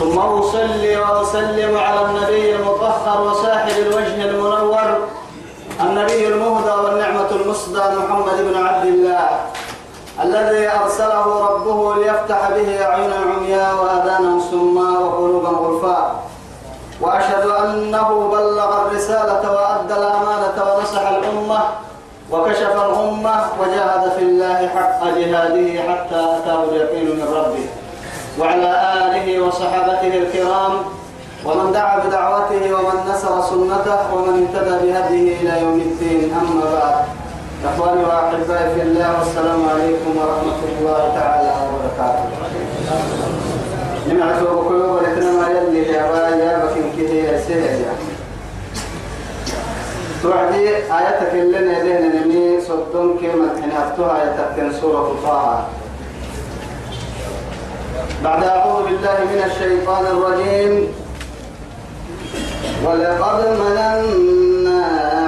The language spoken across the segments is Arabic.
ثم أصلي وأسلم على النبي المطهر وساحب الوجه المنور النبي المهدى والنعمة المصدى محمد بن عبد الله الذي أرسله ربه ليفتح به أعينا عمياء وآذانا سماء وقلوبا غرفاء وأشهد أنه بلغ الرسالة وأدى الأمانة ونصح الأمة وكشف الأمة وجاهد في الله حق جهاده حتى أتاه اليقين من ربه. وعلى آله وصحابته الكرام ومن دعا بدعوته ومن نصر سنته ومن اهتدى بهديه إلى يوم الدين. أما بعد إخواني وأحبائي في الله والسلام عليكم ورحمة الله تعالى وبركاته. نمعت وبكيو ولكنما يلي يا بايا بكين كده يا سيدي. توعدي آياتك اللي ندهن نمي صدون كلمة حنافتها آياتك سورة طه بعد أعوذ بالله من الشيطان الرجيم. ولقد مننا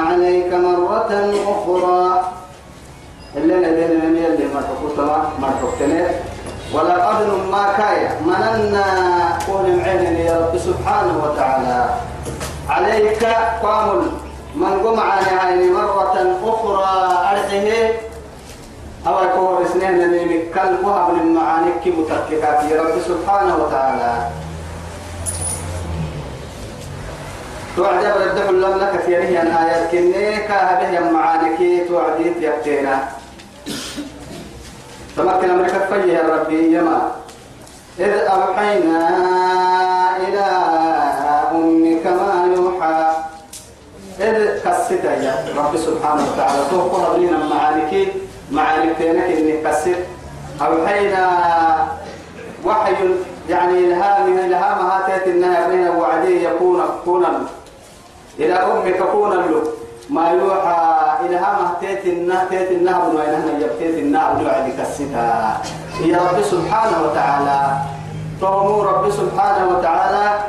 عليك مرة أخرى. اللي ندين من يلي ما تقول ما تقتنع ولقد ما كايا مننا قول معين يا رب سبحانه وتعالى. عليك قامل من قم على مرة أخرى أرحه أو يكون اثنين من كل وهب من معانيك متككات يا رب سبحانه وتعالى. توعد بدح لم لك في رهي آيات كنيك هذه معانيك توعديت يبتينا تمكن أمريكا فيه يا ربي يما إذ أوحينا إلى أمك ما يوحى. إذ كسيت يا رب سبحانه وتعالى. توقف لنا معانيك معاني تينك إني كسر أوحينا وحي يعني إلهام إلهام هاتيت إنها بين وعدي يكون كونا إلى أمك كونا له. ما يوحى إلهام هاتيت إنها تيت إنها بما إنها يبتيت إنها بوعد كسرها يا رب سبحانه وتعالى تومو رب سبحانه وتعالى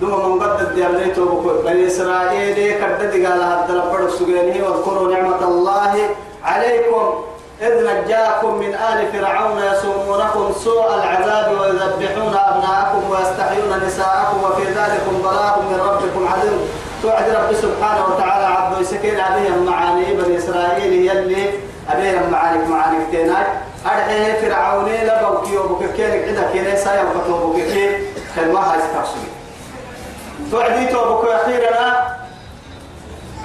دوما من قد دياليتو بني إسرائيل كردد قال هذا لبرد سجينه واذكروا نعمة الله عليكم إذ نجاكم من آل فرعون يسومونكم سوء العذاب ويذبحون أبناءكم ويستحيون نساءكم وفي ذلكم بلاء من ربكم عظيم توعد رب سبحانه وتعالى عبد يسكين عليهم معاني بني إسرائيل يلي عليهم معاني معاني كتينات أرحيه فرعوني لبوكي عدا كيني سايا وكتوبكي خلوها هاي ستحسوي توعدي توبكو أخيرا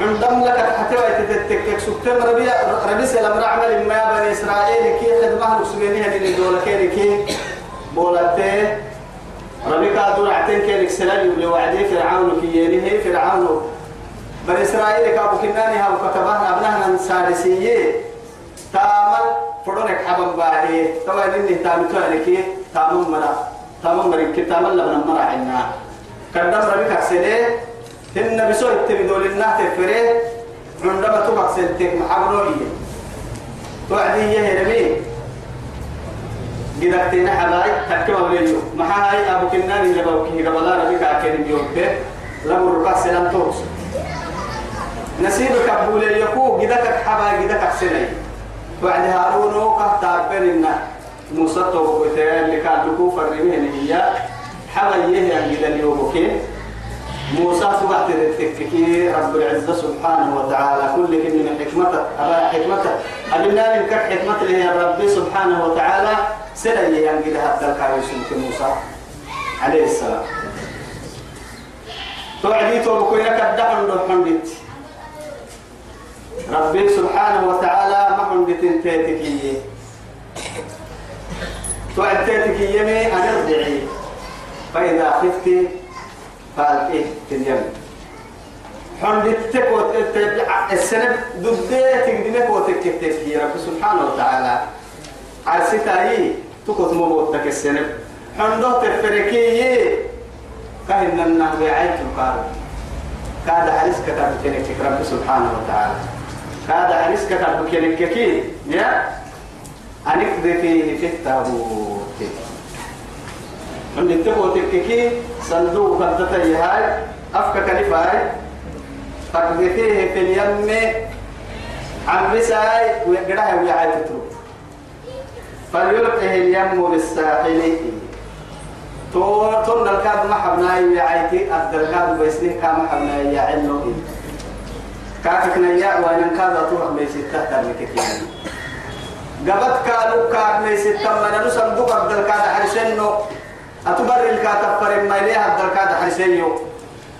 عندهم لك حتى تتكك سكتم ربي ربي سلام رعمل ما بني إسرائيل كي خدمة لسجنها اللي دولة كي كي بولته ربي كادور عتين كي لكسلال يبلي وعدي فرعون كي يليه فرعون. بني إسرائيل كابو كناني هاو كتبان أبنها سارسية. تامل فرونك حبن باهي. توا إني تامتو عليك تامن مرا. تامن مرا. كتامل لبنا مرا عنا. كدام ربي كسليه هن بسوء التبدول النه تفره عندما تبقى سنتك محبرونية توعدي يا ربي قدرت نحلاي تكما وليو ما هاي ابو كنان اللي بوكي قبل ربي كاكين بيوبه. لم ربع سلام توس نسيبك ابو يكو قدك حبا قدك سني بعد هارون وقت بين موسى تو اللي كان لكو فرميه هي حبا يهي قد اليوم موسى سبحت التككي رب العزة سبحانه وتعالى. كل من حكمته أبا حكمته أبنا من كك حكمته هي ربي سبحانه وتعالى. سنة ينقل هذا الكاريس موسى. عليه السلام. توعدي توبكوينك الدحن لو حندت. ربي سبحانه وتعالى ما حندت تيتكي. توعد تيتكي يمي أن ارجعي. فإذا خفتي قال إيه اليمن حندتك السنة دبيتك دمك وتكتك يا رب سبحانه وتعالى. عرستها تكت مبوتك السنة حندو تفركي كهن النهر وعيت القارب كاد حريسك كتب رب سبحانه وتعالى. كاد حريسك كتب يا؟ أنقذ فيه في التابوت. من التابوت الككي صندوق قدتي هاي أفكا كلفة هاي. فيه في اليم عن بساي ويقرأها ويعاد تتروك فليلقه اليم بالساحل تو تون الكاد ما حبنا يعيتي أفضل الكاد بيسني كام حبنا يعلو كافك نيا وين كاد تروح بيسي تحت الكتير قبت كانوا كاد بيسي تم من نصندوق أفضل الكاد حرسنو أتبر الكاد فرم ما ليه أفضل الكاد حرسنو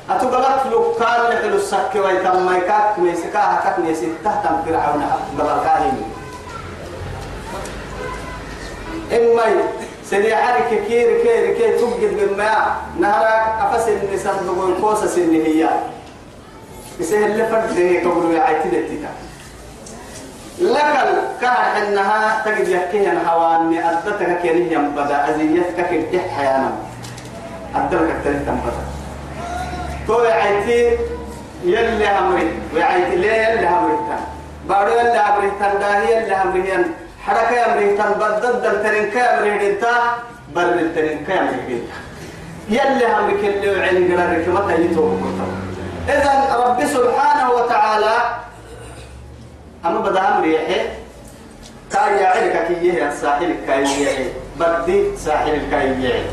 أتقلت لو كان لحلو السك ويتم ما يكاك ميسكا هكاك ميسك تحت فرعون قبل كاهن. إما سني حركة كير كير كير تبجد بالماء نهرك أفس النسان بقول كوسة سني هي. يسهل لفرد هي قبل يعيتي لتيتا لكن كان إنها تجد يحكي أن هواني أدتك كيري ينبدا أزيتك كيرتح حيانا. أدتك كيرتح ينبدا. تو يعيتي يلي همري ويعيتي ليه يلي همري تان بارو يلي همري تان داهي يلي همري ين. حركة همري تان بدد الترين كامري دنتا بر الترين كامري دنتا يلي همري كل وعين قرار كما تيتو إذا رب سبحانه وتعالى أما بدأ همري يحي كاي يعرك كي الساحل كاي يحي بدي ساحل كاي يحي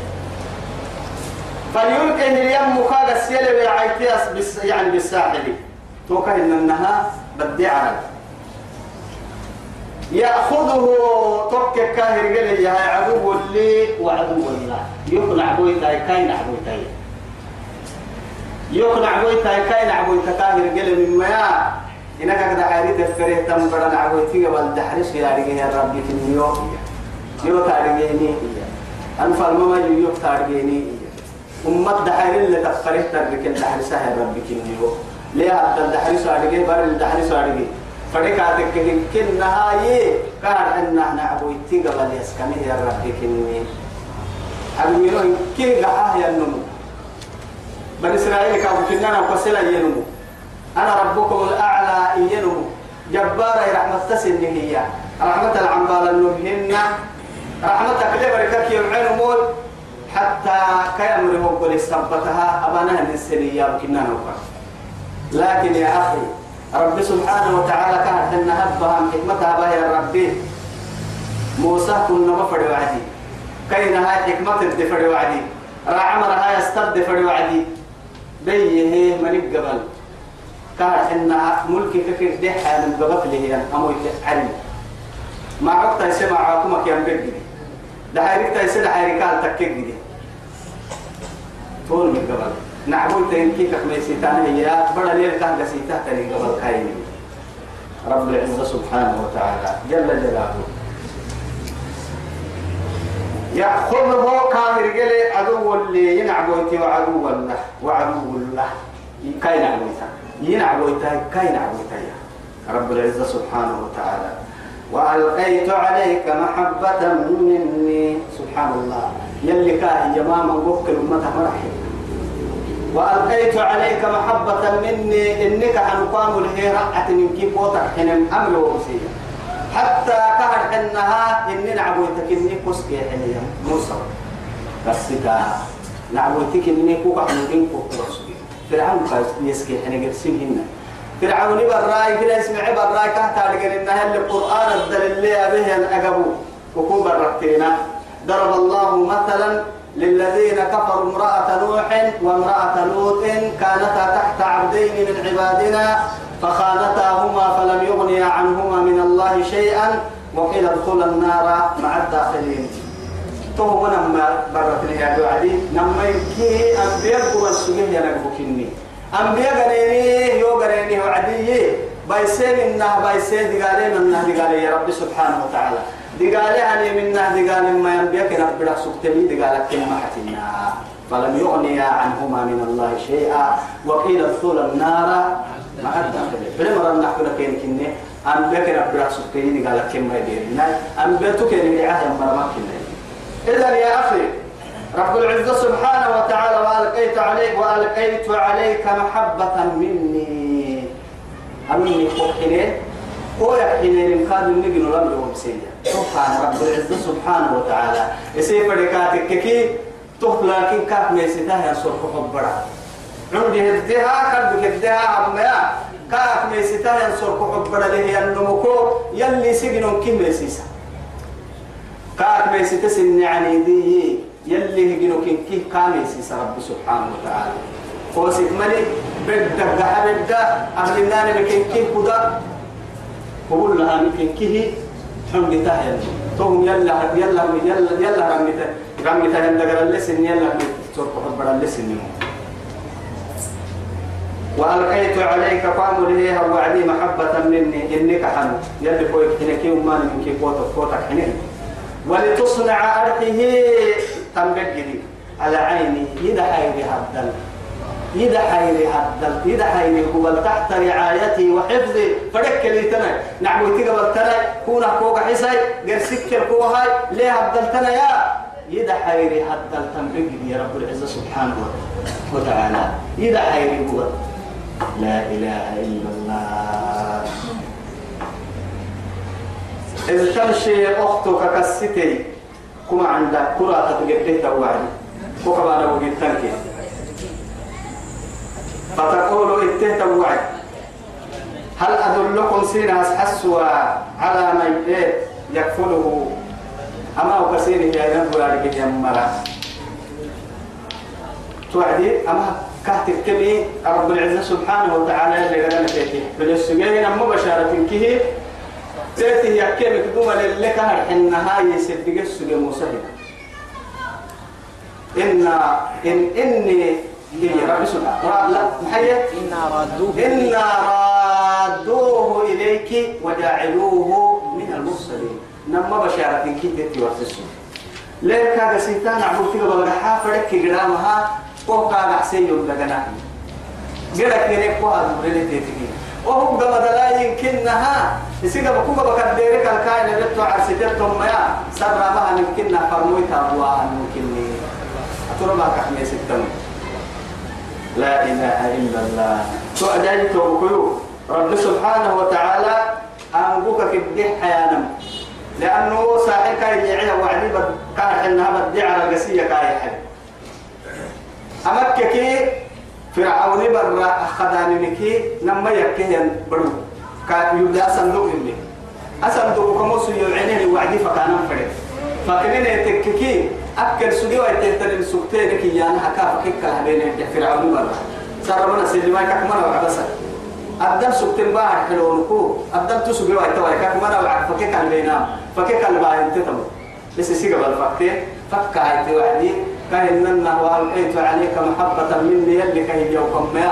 فليلقي اليم مخاغ السيل ويعيتيس بس يعني بالساحل. توكا إن النها بدي عرب. يأخذه توك كاهر قال يا عدو لي وعدو الله. يقنع بويتاي كاين عبويتاي يقنع بويتاي كاين عبويتا كاهر قال من ما إنك قد عاري دفره تم بدن عبويتي قبل دحرش يا رجال يا ربي كنيو يو تارجيني أنفر ما يو تارجيني أمة دحر اللي تفرح ترك الدحر سهل ربك اليوم ليه هذا الدحر سارجي بار الدحر سارجي فريق هذاك كن نهاية كان أن إحنا عبويتي قبل يسكنه يا ربك اليوم أقولون كي قاه يا نمو بني إسرائيل كانوا كنا نقصلا ينمو. أنا ربكم الأعلى ينمو جبارة رحمة تسن هي رحمة العنبال النبهن رحمتك لبركك يوعين مول. حتى كامر هو قل استنبتها. أبانا السنية وكنا نوقع لكن يا أخي رب سبحانه وتعالى كانت أن هبها من حكمتها يا ربي موسى كنا مفر وعدي. كاين هاي حكمة الدفر وعدي. راعمر هاي فر وعدي. بيه من قبل أنها ملك كفر دحا من قبل هي أموي علم ما عقت يسمع عاكمك يا مبقي دحيرك تيسد دحيرك قال تكيك طول من قبل. نعبول تنكي كما سيتان هي بڑا ليل كان سيتا تني قبل كاين رب العزة سبحانه وتعالى. جل جلاله. يأخذه كامر قال عدو اللي ينعبوتي وعدو الله. وعدو الله. كاين عبوتا ينعبوتا كاين عبوتا رب العزة سبحانه وتعالى. وألقيت عليك محبة مني. سبحان الله. يلي كاهي جماما قفك الأمة مرحب. وألقيت عليك محبة مني. إنك حنقام له رأت من كيف وتحن أمر ووسيلة حتى كهر إنها إني نعبويتك إني كسكي حنيا موسى. بس كا. نعبويتك إني كوكا حنوكين كوكا فرعون يسكي حنيا قرسين هنا. فرعون براي كده اسمع براي كهتا لقل إنها اللي القرآن الدليل به أن أقبو وكون برقتينا. ضرب الله مثلا للذين كفروا امرأة نوح وامرأة لوط كانتا تحت عبدين من عبادنا فخانتاهما فلم يغنيا عنهما من الله شيئا وقيل ادخلا النار مع الداخلين. تو نما برت لي يا وعدي. نما يكي أنبياء قران سجن يا نبوكني أنبياء غنيني يو غنيني وعدي بايسين انها بايسين دقالين انها دقالين يا رب سبحانه وتعالى. دقالي أني منا دقال ما ينبيك رب لك سكتني دقالك كلمة حتنا فلم يغني عنهما من الله شيئا. وقيل ادخل النار مع الداخلين فلما نحكي لك يمكنني أن بك رب لك سكتني دقالك كلمة يديرنا أن بيتك لعهد مرمك إذا يا أخي رب العزة سبحانه وتعالى وألقيت على وألقيت عليك محبة مني. أمني خوحيني هو يحيني لمكاد النجن لم يوم سيدي سبحان رب العزة سبحانه وتعالى. يسير فريقاتك كي تهلاكين كاف ميسيتها ينصر كحبرا عندي هدها قلبك هدها عميا. كاف ميسيتها ينصر كحبرا له ينمكو يلي سجنون كي ميسيسا. كاف ميسيتا سن يعني دي يلي هجنو كن كي كاميسيسا رب سبحانه وتعالى. قوسك ملي بدك دحا بدك أهل النار لكن كي كدا قبول لها لكن كي حمد تاهل توهم يلا يلا يلا يلا رميته رميته يندقر اللسن يلا ترك حبر اللسن وألقيت عليك قام ليها وعدي محبة مني إنك حنو. يلي فوق حنكي وما من كي قوتك قوتك حنين. ولتصنع أرحه تنبجري على عيني إذا حيري هدل. إذا حيري هدل. إذا حيري قبل تحت رعايتي وحفظي. فرك لي تنا نعم تقبل تنا كونا كوكا حساي قرسك الكوهاي ليه هدل تنا يا؟ إذا حيري هدل تنبجري يا رب العزة سبحانه وتعالى. إذا حيري قبل لا إله إلا الله. إذ تمشي أختك كالستي. كما عندك كرة تتقبله توعدي كوكبا لو جدتنك فتقول اتهت وعد هل أدلكم سينا حسوا على من يكفله؟ أما وكسينه يا ينبغي عليك يا مرا توعدي أما كهتك كمي رب العزة سبحانه وتعالى اللي قدنا تيتي بالسجين أما بشارة كه يكيم كدوما اللي كهر؟ حنا هاي يسدق السجين موسى إن إن إني هي رب سبحانه. لا محيط إنا ردوه إنا رادوه إليك وجعلوه من المرسلين. نما بشارة كي تتي وحسسه ليه كاغا سيتان عبو فيك بلغحا فرق قدامها وهو كاغا حسين يوم لغنا قلت يريك وهذا مريني تيتي وهو قم دلا يمكنها يسيقى بكوكا بكديرك الكائن لبتو عرسيتتهم يا سر ما يمكننا فرمويتا أبواها يمكنني أترى ما كحمي ستم لا إله إلا الله. تعدي توكيو رب سبحانه وتعالى أنبوك كده حيانا لأنه ساحر كاي يعيها وعدي كان إنها بدي على القسية كاي حد أمككي فرعون برا أخذاني نكي نما يكيه برو كان يبدأ صندوق اللي. أصندوق كموسو يعينه وعدي فكان فرد فكنين يتككي أكل سجوا يتهتر السكتين كي يعني حكا فكك بين فرعون برا صار من سلما كمنا وعبسا أبدل سكتين بار حلونكو أبدل تسجوا يتوي كمنا وعب فكك بينام فكك الباين تتم بس سيجا بالفكتين فك هاي توعدي كأننا وألقيت عليك محبة مني يلي كي يوكم ما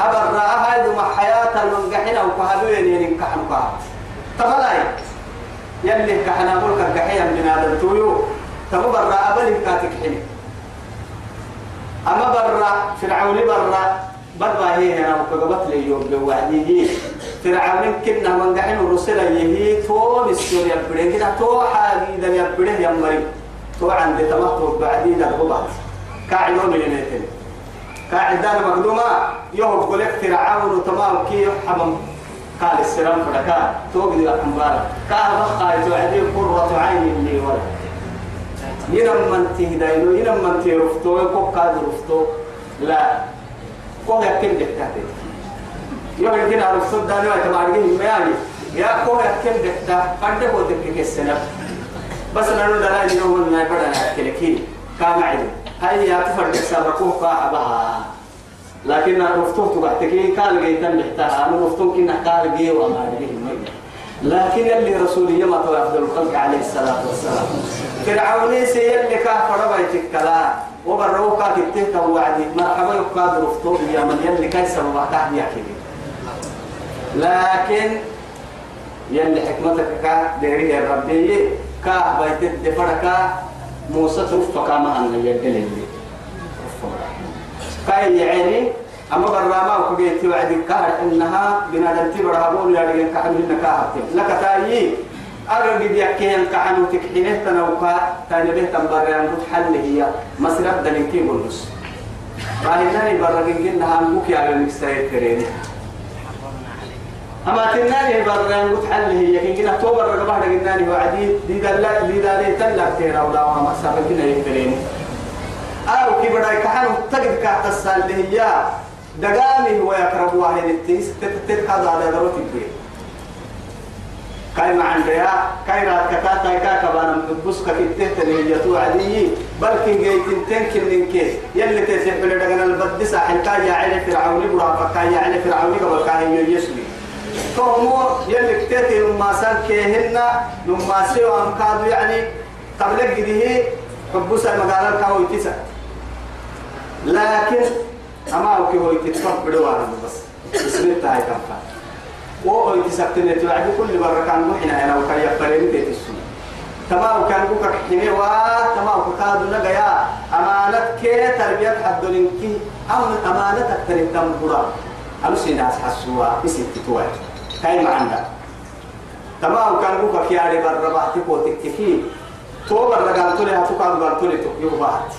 أبر هاي ما حياة المنجحين وكهدوين يعني كحنكها تفلاي يلي كحنا ملك كحيا من هذا التويو تمو برأ أبل كاتك حين أما برأ فرعون برأ برأ هي هنا وكجبت لي يوم بوعدي فرعون كنا من قحين الرسل يهي تو مسيور يبدين كده تو حاجة ده يبدين يا مريم تو عند تمحط بعدين ده غبط كاعدون من نيتين كاعدان مقدومة يهو قلت فرعون وتمام كي حمم قال السلام فلكا توقد الأحمبارة كان بقى توعدي قرة عين لي ولد ينم من تهداينو ينم من تيرفتو يكو قاد رفتو. لا. كو يكين دكتاتي يو يمكن على الصد دانو يتمارجي مياني. يا كو يكين دكتا قد هو دكك السنة بس نانو دلائي نو من نايبدا يكلكي كام عدو هاي يا تفر سابقوه قاعبها لكن رفتوه تبعتكي قال جيتن بحتها أنا رفتوه كنا قال جي وما لكن اللي رسولي ما تو أفضل الخلق عليه الصلاة والسلام. فرعون سيلي كافر بيتك كلا. وبروكا كتير وعدي مرحبا يقاد رفتوه يا من يلي كيس وبعتها يحكي لكن يلي حكمتك كا ديري الربي كا بيت الدفركا موسى توفى كما أن يدلل كاي يعني أما براما وكبيت وعد كار إنها بنادم تبرها بقول يا رجال كحن إنك كهرت لك تايي أرجع يكين كحن وتكحينه تنوكا تاني به تنبريان حل هي مسرح دليل كي بولس راهناني برقين قلنا هنبوك يا على المكسايد كريني أما تناني برقين قلت حل هي. كي قلنا توبر رقبها قلناني وعدي دي دلال دي دالي تلك تيرا ولا وما سابقنا يكريني أو كي بدأ كحلو تجد كحت السال اللي هي. دقامي هو يقرب واحد التيس. تتت هذا هذا دروتي بيه كاي ما عندها كاي رات كتا تاي كا كبانا بس كتت اللي هي تو عادي بل كي جاي تنتين كل كي يلي تسيح بلا دغنا البد ساحل كاي يا علي فرعون برا كاي يا فرعون قبل كاي يسوي فهمو يلي كتت لما سان كهن لما سيو ام كادو يعني قبل جديه حبوسا مقالة كاو يتسع لكن أما أوكي هو يتفق بدوان بس. اسم التاي كم فا وهو يتسكتني توعد كل مرة كان محنا أنا وكان يقبلني بيت السنة. تمام كان بوك حكيمي وا تمام كادو نجايا أمانة كي تربية حد لينكي أم أمانة تكتري تم برا أمسي ناس حسوا بسيت توعد كاي ما عندها تمام كان بوك كياري برا بحتي بوتك كي تو برا قال تولي هتو كان قال تولي تو يوبات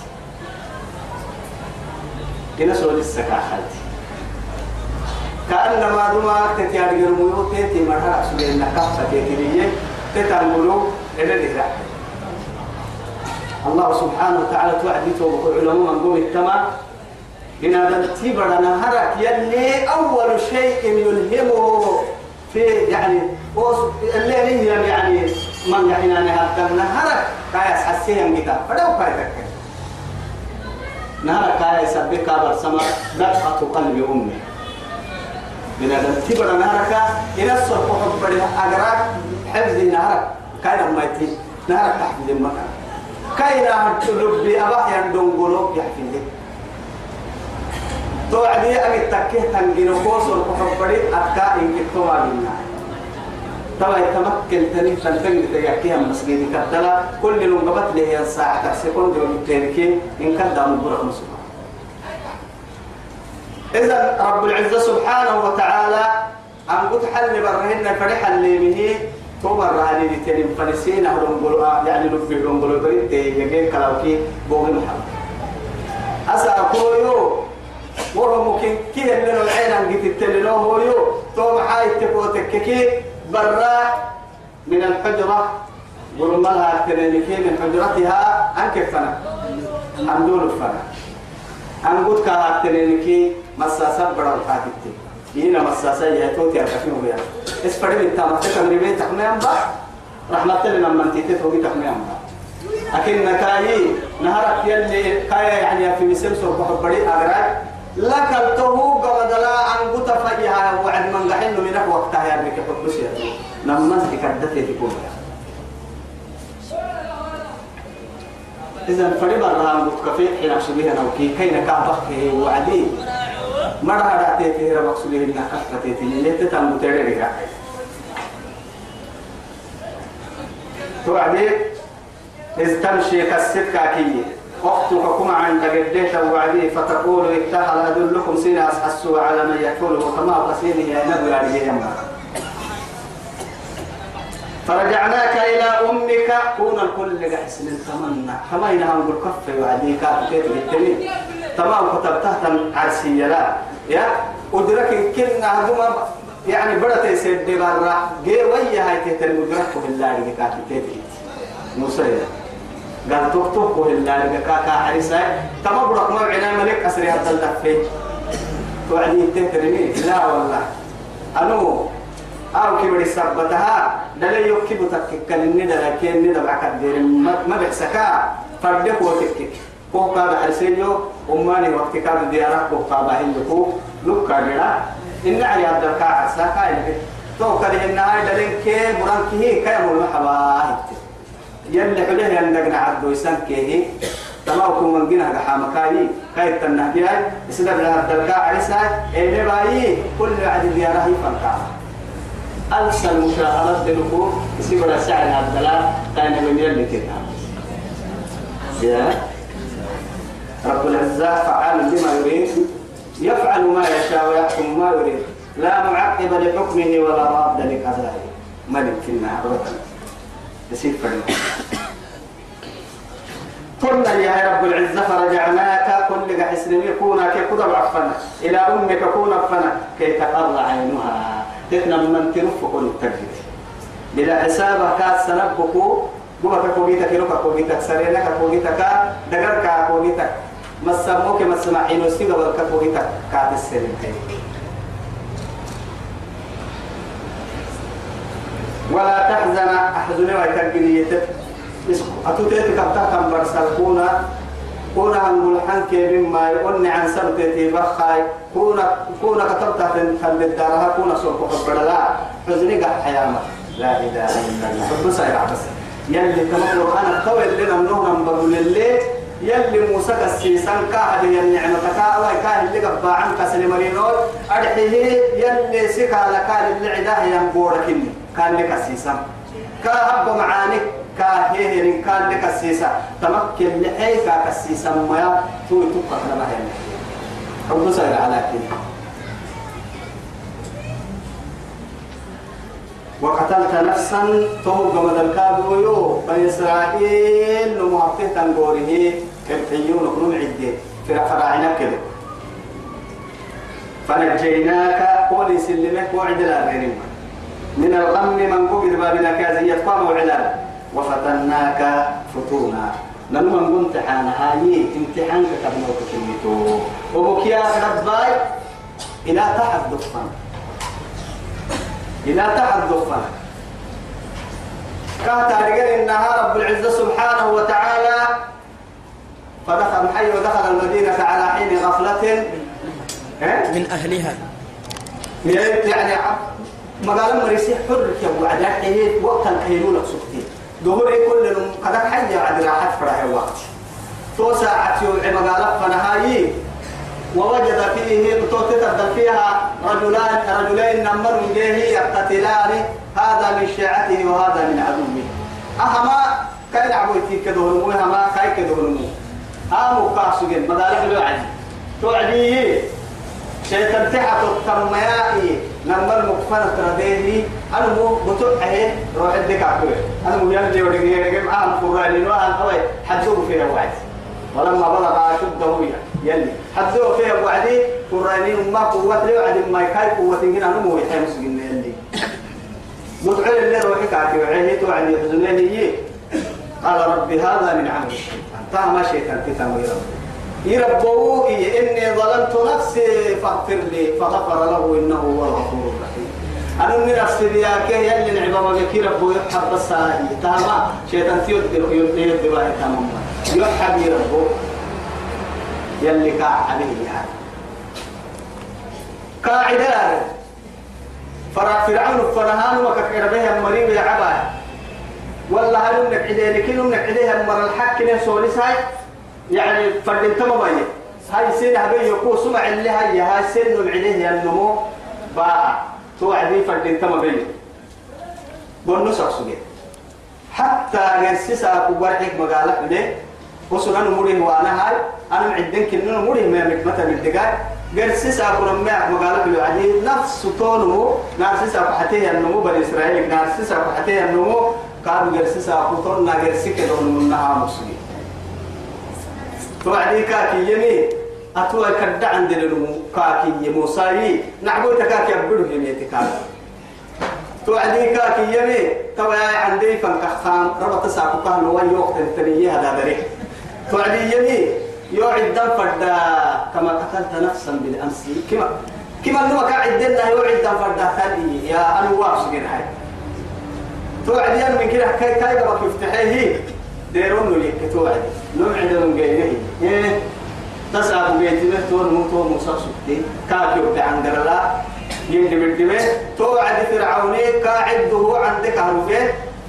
كنا سؤال السكاحات كأنما دما تتيار جرمو تيتي مرها سؤال نكافة تيتي تتعملوا إلى الإهراء الله سبحانه وتعالى توعدي توبك العلماء من قوم التمام إن هذا التبر نهرك يلي أول شيء يلهمه. في يعني اللي يعني من يحينا نهار نهرك كايس حسيهم كتاب فلو كايتك نهار كاي سبك برسما دقة قلب أمي. من هذا تبر نهارك إلى الصرف حب أجراك حفظ نهارك كاي لما يتي نهارك تحفظ المكان كاي لا تلبي أبا يندون قلوب يحفظ لك توعدي أبي تكيه تنجينو كوسر حب أكا إنك توما بالله توا يتمكن تاني تنتج تياكيها مسجد كتلا كل يوم قبت له ساعة سكوند يوم تيركين إن كان دام برا مسلم إذا رب العزة سبحانه وتعالى أن قد حل برهن فرح اللي به تومر علي تيرين فلسين أهلهم قلوا يعني نفي لهم قلوا بريد كلاوكي بوغ محمد. أسا كويو وهو ممكن كي اللي العين عن قد التلي هو يو توم حاي تكوتك كي برا من الحجرة. قلوا مالها التنينكي من حجرتها. أنك فنا أندول الفنا أنقود كها التنينكي مساسة برا الحاكتي هنا مساسة يهتوتي أكفيه بيها اسفرين تكمل بيت تحميم با. رحمة لنا من تيتي توقي تحميم با. لكن نكاي نهارك يلي كاي يعني في مسلم سور بحب بري أغراك لك التهو قبضلا عن قطة فجها وعد من قحن من وقتها يا بك حب بسير نمز بكدتي تكون إذا فريب الله عن قطة كفي حين أحسبها نوكي كين كعبك وعدي. مرة رأتي ربك سبيه إنها كفتي تنين تتم تريري توعدي؟ إذ تمشي كالسكة كي. كما عند قديت وعدي فتقول اتهل أدلكم سنة أسحسوا على من يكفله كما قسينه يا نبي عليه فرجعناك إلى أمك كون الكل حسن تمنى. كما إنها نقول كف وعدي كيف بالتمين تمام كتبتها عرسية لا يا أدرك كلنا هدوما يعني بدأت يسد برا. جي ويا هاي تهتل مدرك بالله اللي كاتب تهتل موسى قال توك توك اللي كاكا عريسة. تما برك ما عنا ملك أسري هذا اللفة. توعدي تهتلني لا والله. أنو؟ أو كبر سبتها؟ دليل يكتب تككل الندى لكن الندى معك الدير. ما بحسكا فردك وتكك كو كاد حسينيو أماني وقت كاد ديارك كو كاد هندكو. لوك كادنا إن علي عبد الكاع ساكا إنك تو كده إن هاي دلين كي بران كيه كي مول محبا يلي حليه يندقنا عبدو يسان كيه. تماو من جنا جحا مكاي كاي. تنهدياي يسدر لها عبد الكاع عرسا إيه باي. كل عدد دياره يفنكا ألسى المشاهدات دلكو يسيبنا سعر عبد الله. تاني من يلي كده. يا. رب العزة فعال بما يريد. يفعل ما يشاء ويحكم ما يريد. لا معقب لحكمه ولا راد لقضائه ملك في النهار يسير فرنا قلنا يا رب العزة فرجعناك كل حسن كونا كي كذا عفنا إلى أمك كونا عفنا كي تقر عينها. تتنا من تنف كل تجد بلا حساب كاس سنبكو بما كوجيتك لوكا كوجيتك سرينك كوجيتك دقرك كوجيتك مسموك مسمعين وسيغا كوجيتك كات السرين ولا تحزن. أحزن ويتقنيتك أتوتيت كبتا كم برسل. كونا هنقول حنك مما يقولني عن سبتي بخاي كونا كونا كتبت تنخل الدارها كونا سوق حبر لا. حزني قح حيامة. لا إله إلا الله. حب سايع بس يلي كما القرآن الطويل لنا منهم نبغوا للي يلي موسى كسيسان كاهد النعمة كاوي كاه اللي قبا عنك سلمرينول أرحيه يلي سكا لكال اللي عداه ينبورك كان لك سيسان كاهب معانك كاهيه كان لك السيسا تمكن لحي كاك السيسا ما تو تبقى لما هي حب سير على كده. وقتلت نفسا توب من الكابويو بني إسرائيل نمهبته تنقوره. كالحيون كنون عدة. في فراعنا كده. فنجيناك قولي سلمك وعد الأغيرين من الغم من قبل بابنا كازية قام وعلال. وفتناك فتونا. لما كنت حان هاي امتحان كتبنا وكتبنيتو وبكيا رباي إلى تحت دفن إلى تحت دفن كاتا رجال إنها رب العزة سبحانه وتعالى. فدخل حي ودخل المدينة على حين غفلة. من أهلها. يعني مقال مريسي حر كبو عداء وقت الكيلولة سكتين. ظهور كل قد حي عد راحت فرح الوقت تو ساعة يوم مقالة فنهاي ووجد فيه تتبدل فيها رجلان رجلين نمر جيه يقتتلان. هذا من شيعته وهذا من عدوه. أهما كاين عبويتي كدهنمو هما كاي كدهنمو هامو كاسوجين مدارك الوعد توعدي شيطان تحت التميائي نمر مكفنة ترديه أنا مو بتوعه روح الدك عقوي أنا مو يلي ودقي يلي معهم فراني وأنا قوي. حدوه فيها وعد. ولما بلغ أشده يلي. حدوه فيها وعدي فراني ما قوة لي وعد ما يكاي قوة هنا أنا مو يحيى مسجين يلي. مدعو اللي روحك عقوي توعد يحزنني قال ربي هذا من عمل الشيطان ما شيطان تتموي ربي يربوه إني ظلمت نفسي فاغفر لي فغفر له إنه هو الغفور الرحيم. أنا من نفسي بياك يلي نعبا وجهك ربو يحب بس تاما شيطان يود يود باهي تمام يحب يربو يلي كاع عليه يعني. قاعدة. فرع فرعون فرهان وككر بها مريم يا عبا والله هل نقعدين كل نقعدين مر الحق نسولي ساي يعني فردين تما باي هاي سن هبي يكو سمع اللي هاي هاي سن بعليه النمو باع. توعدي فردين تما باي بونو سقسوجي حتى نسيسا كبرحك مقالك ده وسنا نمره وأنا هاي. أنا معدن كنا نمره ما مكمته بالدقاء قرسيسا كنا ما مقالك العدي نفس تونو نارسيسا حتيه النمو بني إسرائيل. نارسيسا حتيه النمو كانوا قرسيسا كتون نارسيك دون منها مسلمين توعدي كاكي يمي أتوى كرد عند النمو كاكي يموساي نعبو تكاكي أبدو يمي تكاكي. توعدي كاكي يمي توعي عندي فانكخان ربط ساكو كان وان يوقت التنية هذا دريك توعدي يمي يوعد دم فردا كما قتلت نفسا بالأمس. كما كما نما قاعد دنا يوعد دم فردا ثاني. يا أنا واقف هاي توعدي من كده كاي كاي قبل يفتحيه ديرون لك توعدي نوعد من غيره إيه؟ تسعى بيتنا تون موتو موسى سبتي. كاكي وبعن درلا يمدي بالدمه توعد فرعوني قاعدة عندك هربه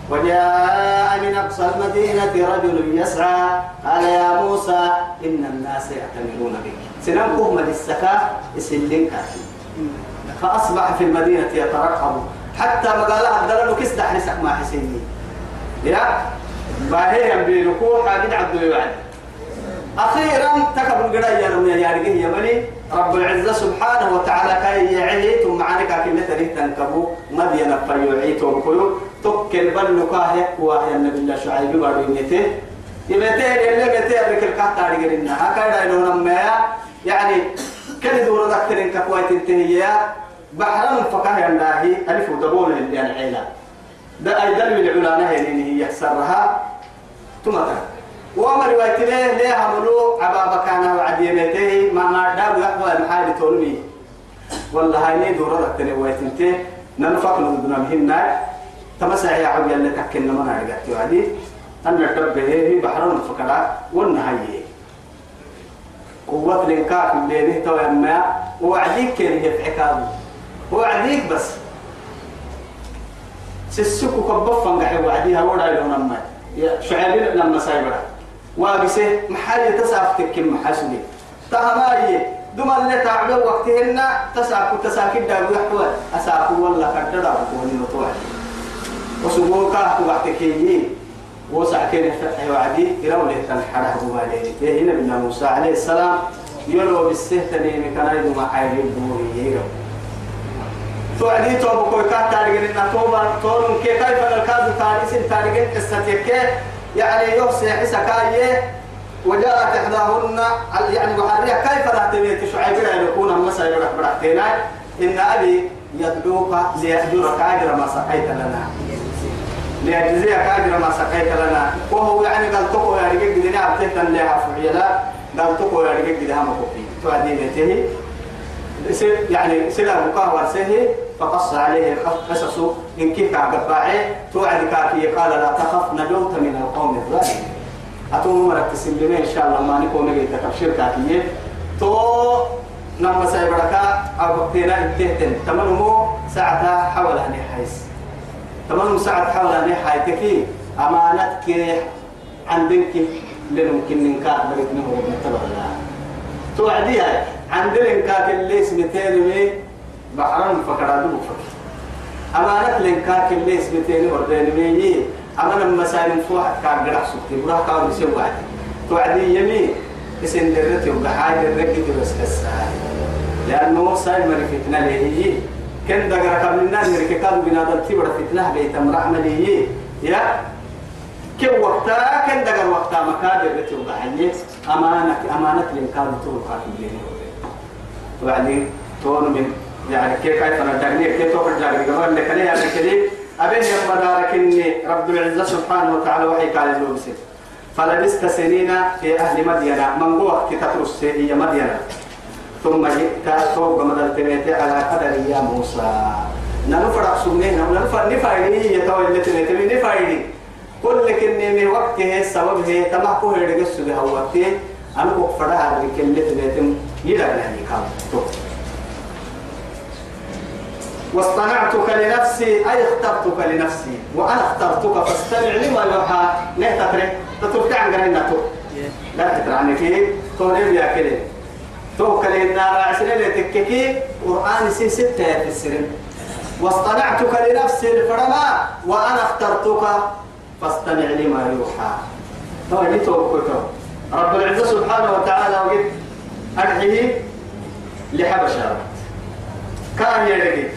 وجاء من أقصى المدينة رجل يسعى. قال يا موسى إن الناس يعتمرون بك. سننقهم للسكاة يسلين كافي. فأصبح في المدينة يترقب. حتى ما قال لها كيس دحرسك ما حسيني. يا باهي هم بيركوع حاجة عبد الوعد أخيرا تكبر القراية يا يا رجال يا بني. رب العزة سبحانه وتعالى يعيه ثم عنك كل تريد تنكبو. مدينة فيوعي توكيو تكل بل كاه وهي النبي الله شعيب بارينته يبتين اللي بتين ركل كحتا رجلنا هكذا يلون ما يعني كل دور ذكر كويت انتهي بحرم فكاه الله. ألف اللي العيلة ده أي دلو العلانة هي هي سرها تمتر وما رواية له ليه عملوا عبابا كان وعديمته ما داو يحوى المحال تولمي والله هاي دور ذكر رواية انتهي ننفق نودنا مهنا تمسع يا عبد اللي تكلنا ما نعرف وعدي. أن الرب هي بحرم الفقراء والنهاية قوة الإنكار اللي به تو أما وعديك كان عكابه وعديك بس. سسكو كبفا قحي وعديها ولا لهم أما. شعبين لما سايبرا. وابسه محل تسعف تكم محاسبي تهماي دوما اللي تعبوا وقتهن تسعف تساكن دارو يحوى. أساكو والله كدرا وكوني نطوع وسبوكا وقتكيين وسع كين فتح وعدي. يرون له تنحره إيه هنا بنا موسى عليه السلام. يلو بالسهتني مكان يدو ما حيري بوري يرو توعدي توبو كوي كات تارجن إن توبا تورن كي كيف الكاد تاريس تارجن استيك يعني يوسع حسكاية وجاءت إحداهن يعني محرية كيف راح تبيت شعيب يكون مسا يروح برحتنا إن أبي يدعوك ليأجرك أجر ما سقيت لنا. ليجزيك أجر ما سقيت لنا. وهو يعني قال تقو يا رجل قدنا عبتك لها فعيلا قال تقو يا رجل قدها مكوفي. تعدي بيته. يعني سلا مكاه ورسه فقص عليه قصص إن كيف عقباعي توعد كاكي قال لا تخف نجوت من القوم الظالمين. أتوم مرك تسلمين إن شاء الله ما نكون نجي تكبشير كاكي تو نما سيبركا أو بكتينا انتهتن تمنمو ساعتها حول أن يحيس. تمام ساعة حول أن حياتك أمانتك عندك لنمكن ننكا بريتنا هو بنتبع الله توعديها. عندنا نكاك اللي اسمتين بحرم فكرادو فكر أمانة لنكاك اللي اسمتين وردين مي أمانة مسائل فوح كان قرح سكتي براه كان يسوي واحد. توعدي يمي اسم درتي وبحاجة ركتي بس كسر لأنه سايب من فتنة ليه كن دقر قبل الناس اللي كانوا بنادم تبرد فتنة بيت مرحمة ليه يا؟ كم وقتا كن دقر وقتا مكاد التي وضعني أمانة أمانة الإنكار تقول خاتم ليه وبعدين تون من يعني كيف كيف أنا دعني كيف تقول دعني قبل لك ليه يعني كذي. أبين يوم دارك إني رب العزة سبحانه وتعالى وحي قال له فلبست سنين في أهل مدينة. من قوة تترس هي مدينة. ثم جئت فوق مدى تنيتي على قدر يا موسى. ننفرق سنين ننفرق نفايدي يتوى اللي تنيتي نفايدي كل لك إني من وقت هي السبب هي تمحكو هي رجس بها وقتي أنا بقفرها بك اللي تنيتي يلا لهني كام واصطنعتك لنفسي أي اخترتك لنفسي؟ وأنا اخترتك فاستمع لما يوحى. لا تترك؟ تترك عن قرينة لا تترعني فيه تولي يا كلمة توكل النار عسل اللي تككي؟ قرآن سي ستة في السرم واصطنعتك لنفسي الفرما وأنا اخترتك فاستمع لما يوحى. تو دي توكل رب العزة سبحانه وتعالى وقت أدعيه لحبشة. كان يرقي.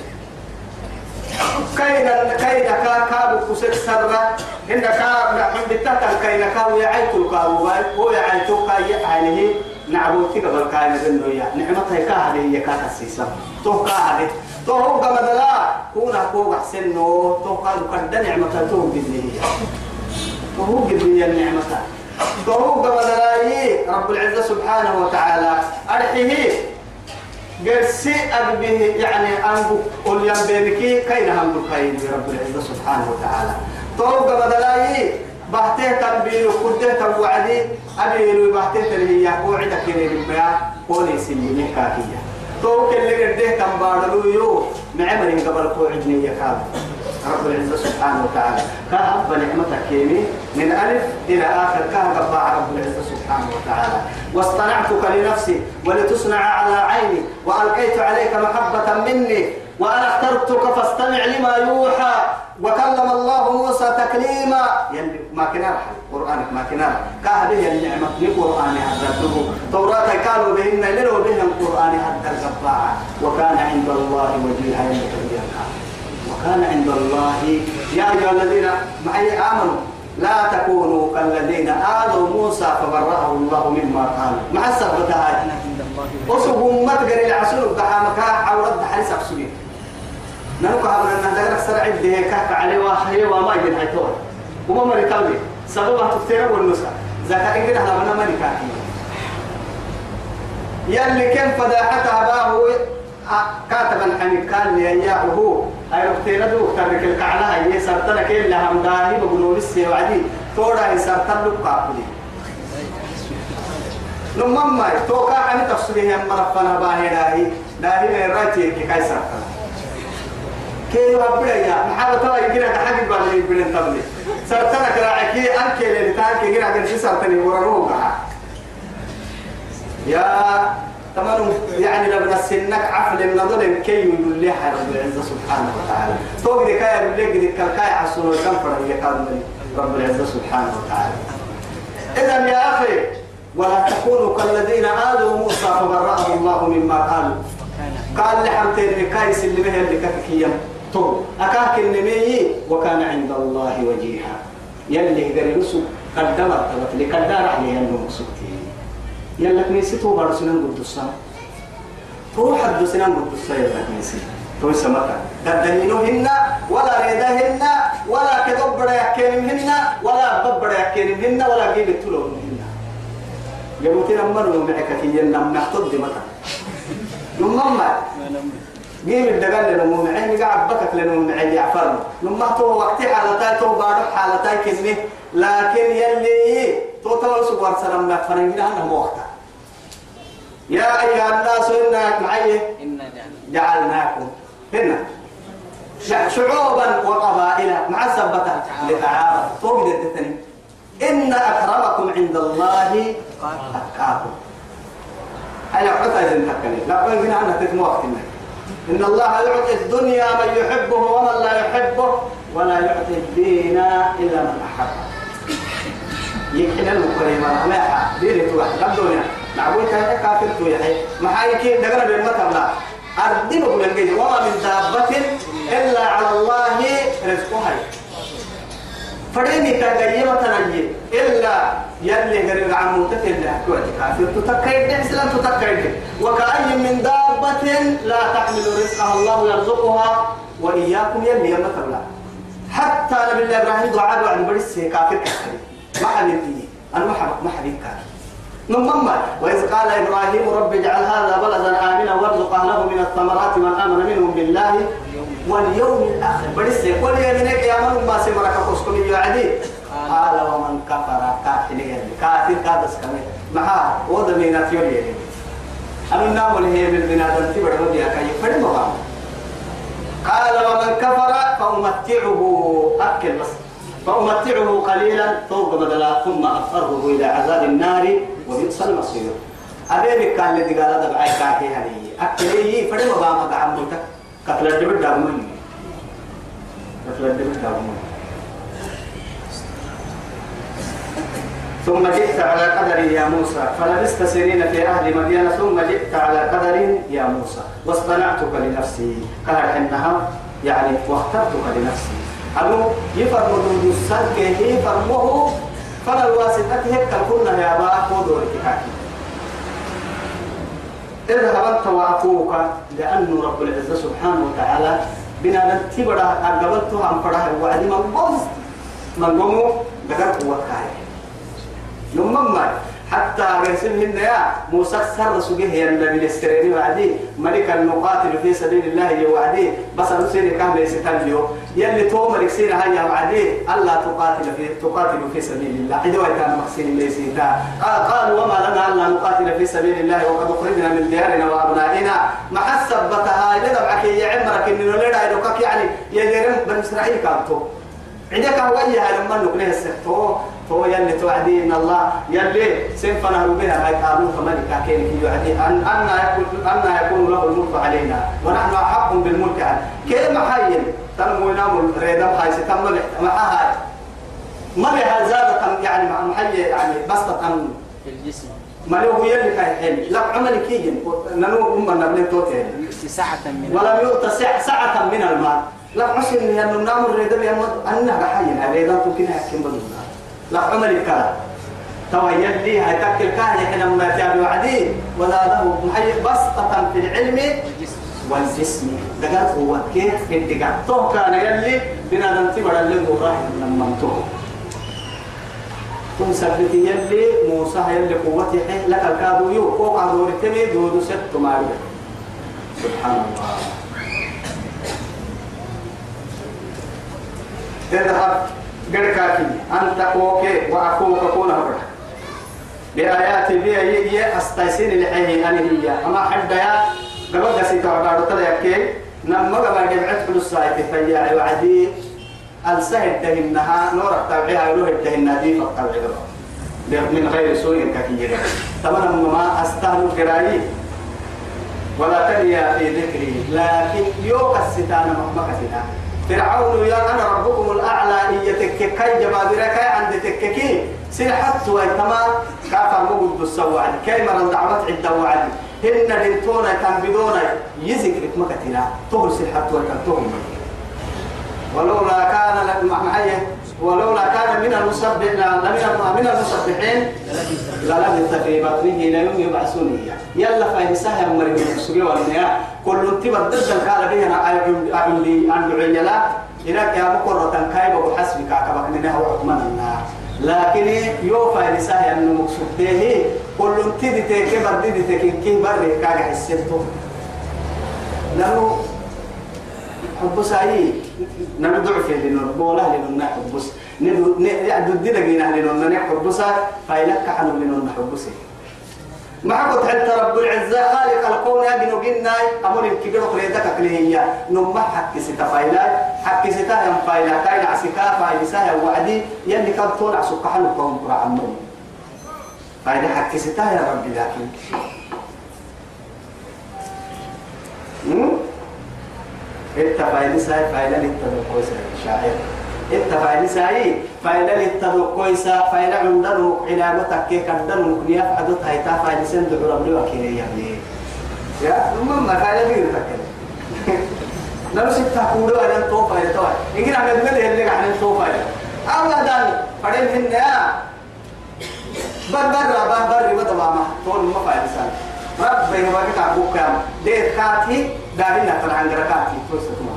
كيدا كيدا كا كابو كسر سرة إن كا من بتاتا كيدا كا ويعيت الكابو ويعيت كا يعني نعبوتي قبل كاين ذنو يا نعمتها كا هذه هي كا تسيسا. تو كا هذه. تو هو قبل لا. كونا كو أحسن نو. تو قالوا كد نعمتها تو بدني تو هو قبل النعمتها. تو هو قبل لا. رب العزة سبحانه وتعالى. أرحيه. قرسي أبيه يعني أنبو قل ينبينكي كين هم كين رب العزة سبحانه وتعالى؟ توقع بدلاي بحته تنبيل كده توعدي أبي بحته تلهي قوعدك كده بالبيع قولي سلمي كاكية توقع اللي قده تنبارلو يو معمر قبل قوعدني يكاد رب العزة سبحانه وتعالى. كهب نعمتك كيمي من ألف إلى آخر. كهب رب العزة سبحانه وتعالى. واصطنعتك لنفسي ولتصنع على عيني. وألقيت عليك محبة مني. وأنا اخترتك فاستمع لما يوحى. وكلم الله موسى تكليما. يعني ما كنا قرآنك ما كنا كهذه النعمة لقرآن هذا توراة قالوا بهن لروا بهم قرآن القطاع. وكان عند الله وجيها يوم وكان عند الله. يا أيها الذين معي آمنوا لا تكونوا كالذين آذوا موسى فبرأه الله مما قالوا مع السبب وسبهم ما تقري العسول بحامك حاولت حريص أكسبين ننوك عبر أن دقرك سرع الدهي كاك عليه وحي وما يجن حيطول وما مري تلوي سببها تفتير والنساء زكاة إنجل هذا من أمريكا يلي كان فداحتها باه كاتبا حنيف كان ليأياه أي رفتينا دو ترك الكعلة هي سرطنا كي لها مداهي بقولوا لسه وعدي. تورا هي سرطنا لك قابلي. نمما توكا عن تفسيره يا مرفنا باهي داهي. داهي من رايتي كي كاي سرطنا كي يوبر يا. محاولة توا يجينا كحاجة بالي يبين تبلي. سرطنا كراعكي أنكي اللي تانكي يجينا كن سرطني ورروقها يا تمام. يعني لما سنك عفل من ظلم كي يقول لي رب العزة سبحانه وتعالى. فوق ذي كاي يقول لك ذي كاي عسول وكفر اللي كان رب العزة سبحانه وتعالى. إذا يا أخي ولا تكونوا كالذين آذوا موسى فبرأه الله مما قالوا. قال لحمتين كايس اللي به اللي كفكيا تو أكاك النمي وكان عند الله وجيها. يلي قري رسل قدمت تبت لقدار عليه أنه مقصودين يلا كنيسة تو بارو سنان قد السنة تو حد سنان قد السنة يلا كنيسة تو سمتا قدنينوهن ولا ريدهن ولا كدبر يكينهن ولا ببر يكينهن ولا جيب التلوهن يموتين أمروا معك كي ينم نحطد متى. نمما جيب الدجال لنمو معين قاعد بكك لنمو معين يعفر نما تو وقتي حالتاي تو بارو حالتاي كني لكن يلي تو تو سوار سلام ما فرنجنا أنا وقتها يا أيها الناس معي. إنا جعلنا. جعلناكم هنا. شعوبا وقبائل. مع سبتة. لتعارف الدتني إن أكرمكم عند الله أتقاكم. أنا حتى إذا تكني لا أقول هنا أنا تتم وقت إن الله يعطي الدنيا من يحبه ومن لا يحبه ولا يعطي الدين إلا من أحبه. يمكن المكرمة ما ديري توح الدنيا نعبوي كان كافر تو يحي ما حي كي دغنا بالمتر لا أردين بقول لك وما من دابة إلا على الله رزقها فريني كجيمة تنجي. إلا يلي غير عمو تتلا كافر تتكيد إسلام تتكيد وكأي من دابة لا تحمل رزقها الله يرزقها. وإياكم يلي يمتر لا حتى نبي الله إبراهيم دعاء وعد بريس كافر كافر. ما حبيبتي. أنا ما حبيب ما حبيب نمما وإذ قال إبراهيم رب اجعل هذا بلدا آمنا وارزق أهله من الثمرات من آمن منهم بالله واليوم الآخر. بريس كل يمينك يا من ما سمرك قسكم يعدي قال ومن كفر كافر كافر كادس كمي معها ودمينا يوم أنا نام اللي هي من بنادم تبر وديها كي فرد قال ومن كفر فأمتعه. أكل بس. فأمتعه قليلا فوق بدلا ثم أضطره إلى عذاب النار وبئس المصير. أبيك كان الذي قال هذا بعد كاكي هذه أكلي فرد مقام عمتك قتل الدبر دابمني قتل الدبر دابمني ثم جئت على قدر يا موسى. فلبست سنين في أهل مدينة. ثم جئت على قدر يا موسى. واصطنعتك لنفسي. قال إنها يعني واخترتك لنفسي. أنو يفرم دون السلك يفرمه فلا الواسطة هيك كنا يا باك ودور كاكي اذهب أنت وأخوك لأن رب العزة سبحانه وتعالى بنا نتبرا أقبلتها عن فرح وعدي من قمت من قموا بقر قوة كاي نمما حتى رسلهن يا موسى سر سجيه يا النبي السريري وعدي. ملك المقاتل في سبيل الله يا وعدي. بس نسير كان ليس تنجيو. يلي تو ملك سير هيا وعدي. ألا تقاتل في تقاتل في سبيل الله. إذا كان مقصين ليس قال قال وما لنا ألا نقاتل في سبيل الله وقد أخرجنا من ديارنا وأبنائنا. مع السبتها إذا دمعك يا عمرك إنه يدوكك يعني يا ديرم بن إسرائيل كانتو عندك هوية لما نقول السكتو هو يلي توعدي ان الله. يلي سنفنا بها هاي قالوا فملك كين في يعدي ان أن يكون أن يكون له الملك علينا. ونحن أحق بالملك عنه كيف محيل تنمو ينام ريدا هاي ستم مع هاي. ما بها زادة يعني مع محيي يعني بسطة في الجسم. ما له يلي كاي حيل لا عمل كيجن. ننو أم نبلين توتين. ساعة من ولم يؤت سع- سعة من المال. لا عسل يا نام الريدا يا أنها بحينا ريدا تمكن حكم بدنا لا عمل الكلام توا هاي تكل كاهي حين ما تابع وعدي ولا له محي بسطة في العلم والجسم. دقات هو كيف في دقات تو كان يلي بنا ننتي بڑا اللي راح لما انتو كن سبتي يلي موسى يلي قوتي حي. لك الكادو يو. فوق عدور التمي دودو ست ماري سبحان الله. اذهب قركاكي أنت كوكي وأخوك كون هبرك. بآيات بي هي أستيسين لحيه أنا هي. أما حد يا قبل قسيت وعبارة تلك نما قبل جمعت فلوس سايت فيا وعدي. السهد دهنها نور التابعها يروح الدهنها. دي فالتابعها من غير سوء كثير. طبعا ما أستهل قرائي ولا تنيا في ذكري. لكن يوك الستان مكسنا فرعون يا أنا ربكم الأعلى إيتك كي جبابرك عند تككي. سلحت ويتما كافر السواد كي مرن دعوت عدة وعد هن لنتونا تنبدونا يذكرك مكتنا تهل سلحت ويتنتهم ولولا كان معي ولولا كان من المسبح لمن من المسبحين للبث في بطنه إلى يوم يبعثون يلا فإن سهل مريم السجي والنيا كل ضد قال به أنا اعلي عن عيلا إلى يا مقرة كايب وحسبك كبك منها وحكمنا لكن يوفى لسهل انه مقصود به كل بدي تكي كي بري كاga حسيته لأنه حب سعيد. نبدع في لنون بولا لنون نحبس ندو دينا جينا لنون نحبس فايلك حنو لنون نحبس ما قلت حتى رب العزة خالق الكون أجنو جنا أمر الكبير قريدك كليه نم حق ستا فايلا. حق ستا يم فايلا. كاين عسكا فايلا. سا وعدي. يلي كان طول عسكا حلو كون قرأ عمو فايلا حق ستا يا ربي لكن. انت فايلا سا فايلا للتدقوس شاعر انت فايلا ساي فايلا للتدقوس فايلا عندنا علاقتك كيف عندنا كنيا فعدت هاي تا فايلا سند ربي وكيل يعني يا ماما فايلا بير تكلم لو ستة كودو أنا تو فايلا تو إنك أنا بدنا اللي عن تو فايلا الله دان فدين هن يا بر بر بر بر ما تماما تون ما فايلا سان رب بين ما كتابك كام دير كاتي دارين نتر عن ركاتي توسطما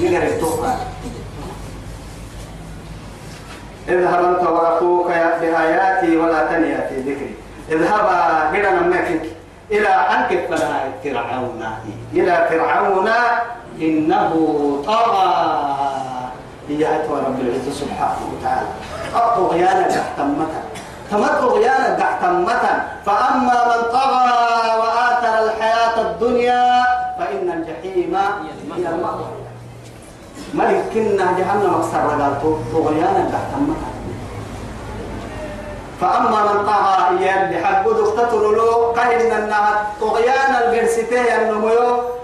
نقدر التوفى اذهب أنت وأخوك بآياتي ولا تنيا في ذكري. اذهبا إلى نمك إلى أنك فلا فرعون. إلى فرعون إنه طغى. هي رب العزة سبحانه وتعالى. الطغيان تحتمتا تمت طغيانا تحتمتا فأما من طغى وآثر الحياة الدنيا الجحيم هي المأوى ملك كنا جهنم أكثر رجال طغيانا تحتمتا فأما من طغى يلي حق دكتور له قهن النها طغيان الجنسيتين النمو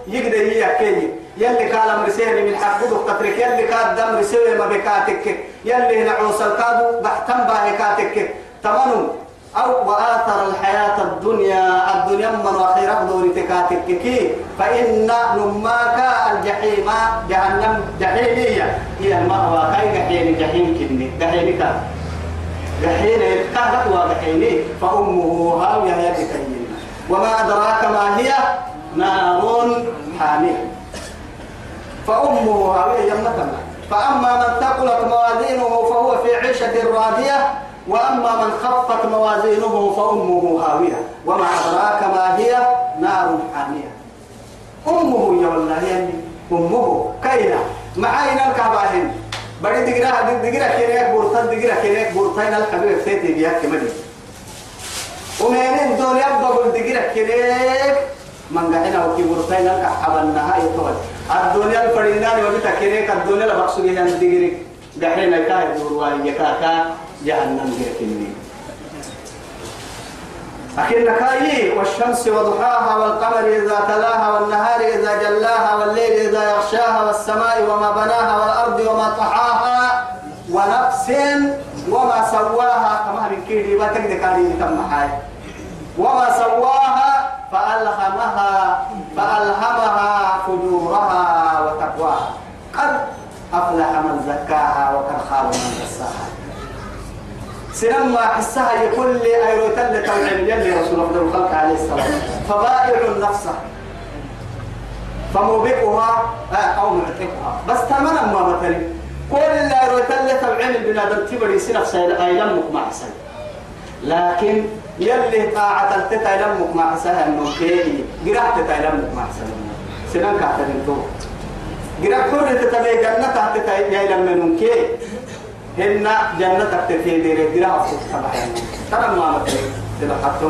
يقدر هي كي يلي قال مرسيه من حق دكتور يلي قال دم رسيه ما بكاتك. يلي نعوس الكادو بحتم باهكاتك تمنوا أو وآثر الحياة الدنيا الدنيا من وخير دور تكاتك فإن نماك الجحيم جهنم جحيمية. هي المأوى كي جحيم جحيم كني؟ جحيم كان جحيم كهرب وجحيم فأمه هاوية يدك وما أدراك ما هي؟ نار حامية. فأمه هاوية يمتنا فأما من ثقلت موازينه فهو في عيشة راضية وأما من خفت موازينه فأمه هاوية وما أدراك ما هي؟ نار حامية. أمه يا والله يعني أمه كينا؟ معاينا الكعباهن بدي دقيرة دقيرة كنيك بورتان دقيرة كنيك بورتان الحبيب سيتي بياك كمدي ومين دول يبقى دقيرة كنيك من قاعدنا وكي بورتان الكعبة النهاية طول الدنيا الفرينان وبيتا كنيك الدنيا يعني دقيرة دحين كاي دور كاكا جهنم جركني أكن كاي والشمس وضحاها والقمر إذا تلاها والنهار إذا جلاها والليل إذا يغشاها والسماء وما بناها والأرض وما طحاها ونفس وما سواها. كما من كيدي ما تقدر كاري تم حاي. وما سواها فألهمها فألهمها فجورها وتقواها. قد أفلح من زكاها وقد خاب من دساها سنما حسها يقول لي أيرو تل توعد يلي رسول الله الخلق عليه الصلاة فبائع النفس فموبقها آه أو معتقها بس تماما ما مثلي كل اللي أيرو تل توعد البنادم تبري سنف سيد أيلمك مع سيد لكن يلي طاعة تتيلمك مع سهل نوكي قرأت تتيلمك مع سهل سنان كاتبين تو. قرأت كل تتبعي جنة تتيلم نوكي هن جنة تكتفي دير قرأت تتبعي ترى ما مثل تبقى حتى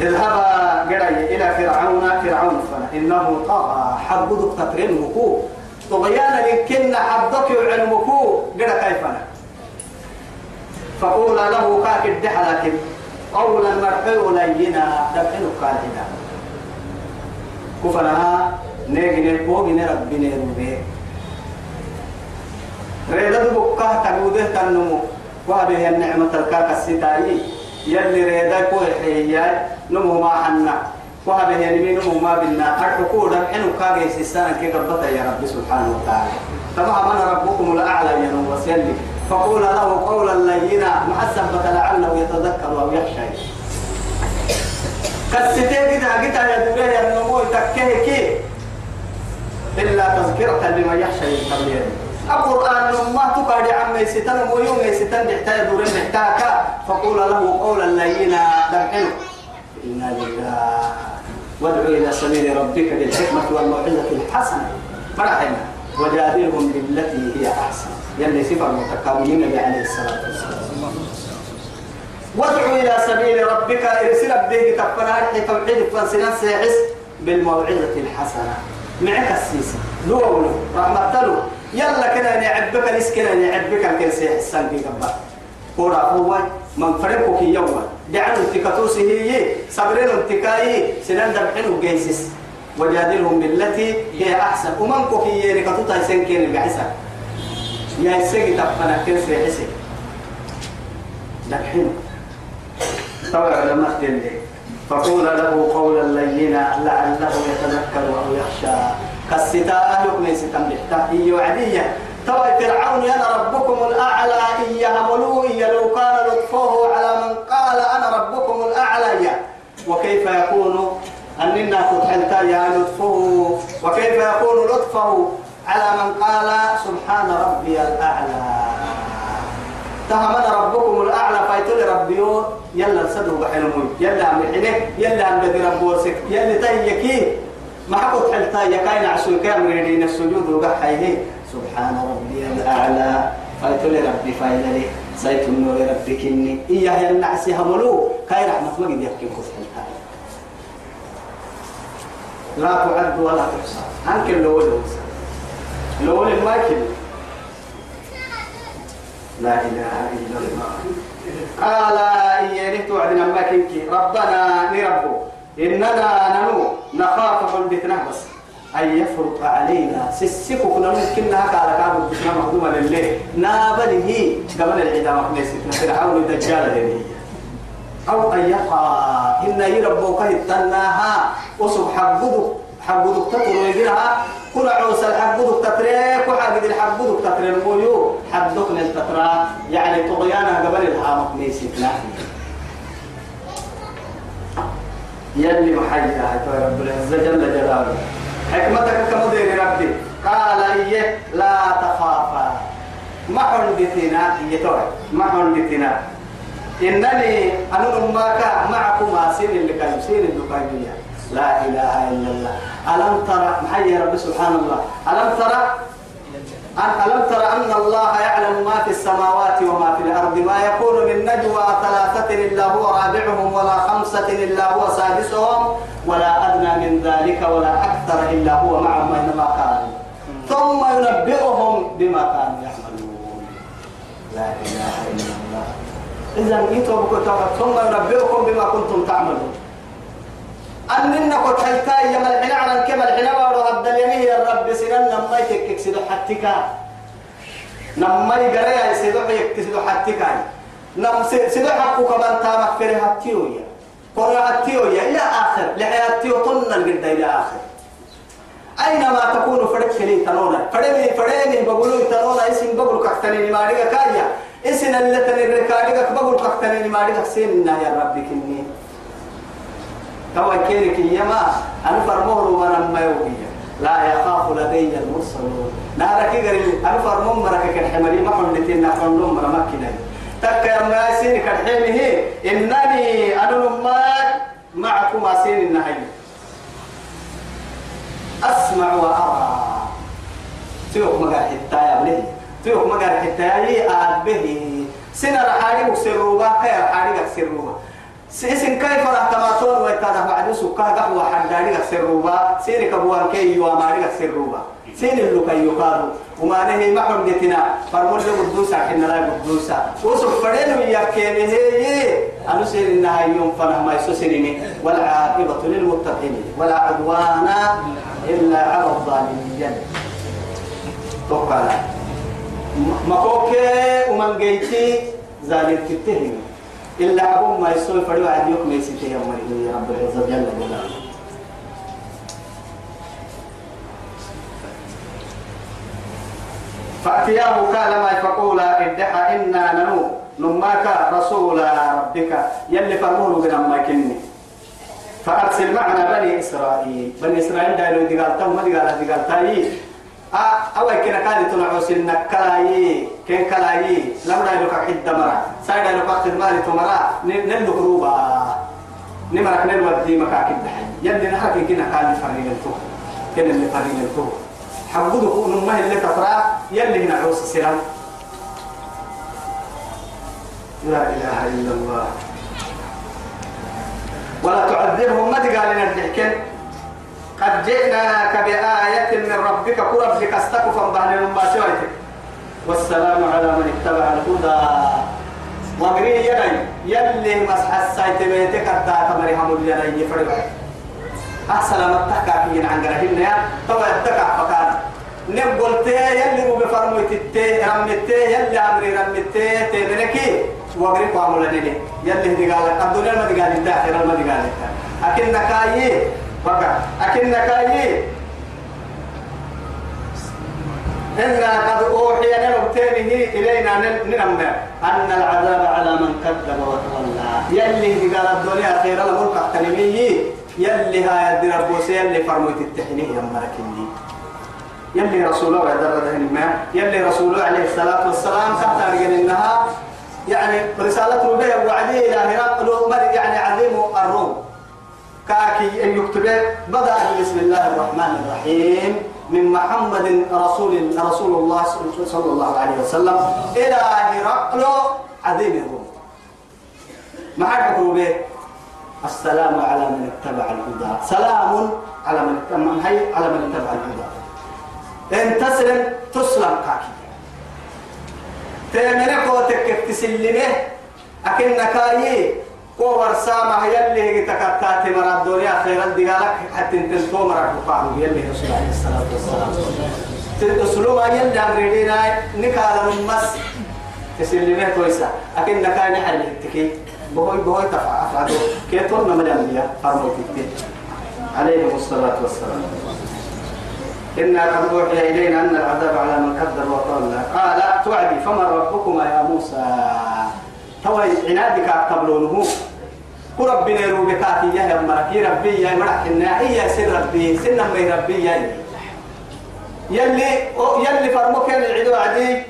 اذهبا قرأي إلى فرعون. فرعون إنه طغى. حبدك وقوف طغيانا لكن حبك وعلمكو قد كيفنا فقول له كاك الدحلك قولا مرحو لينا دبحنك كالهنا كفنا نيجي نبوغ نربي نربي ريدا دبكا تنوده تنمو وهذه النعمة الكاك الستاري يلي ريدا كوي حياي نمو ما حنا وهذا يعني من ما بنا الحقوق حين كاجي سيستان كي قبضة يا رب سبحانه وتعالى طبعا أنا ربكم الأعلى يا نو وسلم فقول له قولا لينا محسبة لعله يتذكر أو يخشى كستين كده كده يا دوري يا نمو تكيه كي. إلا تذكرة لمن يخشى يتبين القرآن ما تقعد عمي ستن ويوم ستن يحتاج دوري محتاجا فقول له قولا لينا دمحنه إنا لله. وادعو إلى سبيل ربك بالحكمة والموعظة الحسنة. فرحنا وجادلهم بالتي هي أحسن. يلي صفة المتكاملين عليه الصلاة والسلام. وادعو إلى سبيل ربك ارسل به تقبل أرحي توحيد فانسنا سيحس بالموعظة الحسنة. معك السيسة. لولو رحمة له. يلا كده نعبك نسكنا نعبك الكنسي حسن في قبل كورا هو من فرقك يوما دعنا انتكاتوسي هي صبرين انتكاي سنان دبحين جيسس وجادلهم بالتي هي أحسن. ومن كوكي يركتو تايسن كين بعسا يا يسقي تفنا كنسي حسي دبحين. لما تدلي فقول له قولا لينا لعله يتذكر أو يخشى. كالستاء يكمن ستم هي وعدية توي فرعون أنا ربكم الأعلى. إيا هملو إيا لو كان لطفه على من قال أنا ربكم الأعلى. إيا وكيف يكون؟ أننا فتحلتا يا لطفه وكيف يكون لطفه على من قال سبحان ربي الأعلى؟ تهمنا ربكم الأعلى فايتولي ربيو يلا صدوا بحلمي يلا عم يلا عم بدي ربوسك يلا تيكي ما حكوا حلتا يكاين عشو كامل يدين السجود وقحيه. سبحان ربي الأعلى فايتولي ربي فايللي. سيت النور ربك إني إياه النعس هملو. كاي رحمة ما قد يحكي حلتا. لا تعد ولا تحصى. أنك اللول اللول ما يكل لا إله إلا الله. قال إيه توعدنا ما كنكي ربنا نربو إننا ننو نخاف من بيتنا بس. أن يفرط علينا. سسكو كنا هكا على كابو بيتنا مخدومة لله. نابله. قبل العيدة مخنسة فرعون الدجال هذه أو أن يقع. إن يربوك هتناها وصب حبودك تطر ويجرها كل عوس الحبودك تتريك وحاجد الحبودك تتريك المويو. حدك يعني طغيانها قبل رب العزة جل جلاله. حكمتك كمدير ربي. قال إيه؟ لا تخافا. حندتنا إنني أنا معك معكم سين اللي كان سين الدكانية لا إله إلا الله. ألم ترى محيي رب سبحان الله ألم ترى ألم ترى أن الله يعلم ما في السماوات وما في الأرض؟ ما يكون من نجوى ثلاثة إلا هو رابعهم ولا خمسة إلا هو سادسهم ولا أدنى من ذلك ولا أكثر إلا هو معهم أينما كانوا. ثم ينبئهم بما كانوا يعملون. لا إله إلا الله. إذا أنتم ثم ينبئكم بما كنتم تعملون. أننا قد حلتا يا ملحنا على كما الحنا بارو عبد اليمين يا رب سنن نما يتكك سيدو حتكا نما يقرا يا سيدو يكك سيدو حتكا نم سيدو حقو كمان تامك فري حتيو يا. قرا حتيو يا إلى آخر. لحياتيو طن القرد إلى آخر. أينما تكونوا فرق كلي تنونا. فرمي فرمي بقولوا تنونا. إسم بقول كحتني ما ديك كايا إسم اللي يا ربي كني. توا كيرك يما أنا فرموه وأنا ما يوبيا لا يخاف لدي المرسلون. نارك يقري أنا فرموه مرك كالحمري ما حلتين نحن مرة مكنا تك يا ما يسير كالحين هي إنني أنا نمات معكم أسير النهي أسمع وأرى. تيوك مقال حتايا بله تيوك مقال حتايا به. سنة رحالي وسروبا كي رحالي سيسن كيف راح تماتون ويتانا بعد سكا قهوة حداني سروبا. سيني كبوان كي يواماري سروبا. سيني اللي كي يقالوا وما نهي محرم جتنا فرمون له قدوسا كنا لا قدوسا. وصف فرين ويكيني هي أنو سير إنها يوم فنه ما يسوسنني والعاقبة للمتقين. ولا عدوان إلا على الظالمين. توقع مكوكي ومن جيتي ظالم تتهم إلا عبو ما يسوي فريو عاد يوم يسيتي يا مريم رب العزة. جل جلاله فأتياه قال ما فقولا ادعى إنا ننو. نماك رسول ربك. يلي فرموه بنا ما كني فأرسل معنا بني إسرائيل. بني إسرائيل دايلو دي قال تم دي قال قال تاي أول كنا كان تنعو سنة كلاي كن كلاي لم دايلو كحد مرة. سايد دايلو كحد مالي تمرة نلو كروبا. نمرك نلو الدي مكاكد دحي يلي نحكي كنا كان فريق الفوق. كنا اللي فريق الفوق. حبودو كون ما اللي تفرع يلي هنا عوس السلام لا إله إلا ولا تعذبهم ما تقال لنا الحكم قد جئناك بآية من ربك قرب لك استكفا ما سويتك والسلام على من اتبع الهدى. وقري يدي يلي مسح السايت بيتك الداتا مريهم اليدي يفرق أحسن ما تحكى عن قرهن يا طبعا يتكع فكان. نقول تي يلي مو بفرمو تتي رمتي يلي عمري رمتي تبركي. وقريب عمل لني يلي دي قال الدنيا ما دي قال الداخل ما دي قال. أكن نكاي بقى أكن نكاي إنا قد أوحي نبتينه إلينا ننمى أن العذاب على من كذب وتولى يلي قال الدنيا خير الملك احترمي يلي هاي الدربوس يلي فرموت التحنيه يا ملك يلي رسوله ويدر ما يلي رسوله عليه الصلاة والسلام تحت إنها يعني رسالة به وعدي إلى هرقل يعني عظيم الروم كاكي أن يكتب بدأ بسم الله الرحمن الرحيم من محمد رسول رسول الله صلى الله عليه وسلم إلى هرقل عظيم الروم ما حد به؟ السلام على من اتبع الهدى. سلام على من اتبع هي على من اتبع الهدى. إن تسلم تسلم كاكي. تمنك وتك تسلمه أكن كور سامة يلي تكتات مرا الدنيا خير الدقالك حتى انت مرا بقام يلي رسول عليه الصلاة والسلام تسلم يلي أمريدين نكال المس تسلمه كويسة أكن نكاي نحل التكي بهوي بهوي تفع أفعله كيتون نمجان بيا فرمو تكتين عليه الصلاة والسلام. إنا قد أوحي إلينا أن العذاب على من كذب وتولى قال توعدي فمن ربكما يا موسى؟ توي عنادك قبلونه. ربنا يروبك يا مركي ربي يا مرح الناعية سر ربي سنة مي ربي يا يلي يلي فرمك العدو عدي.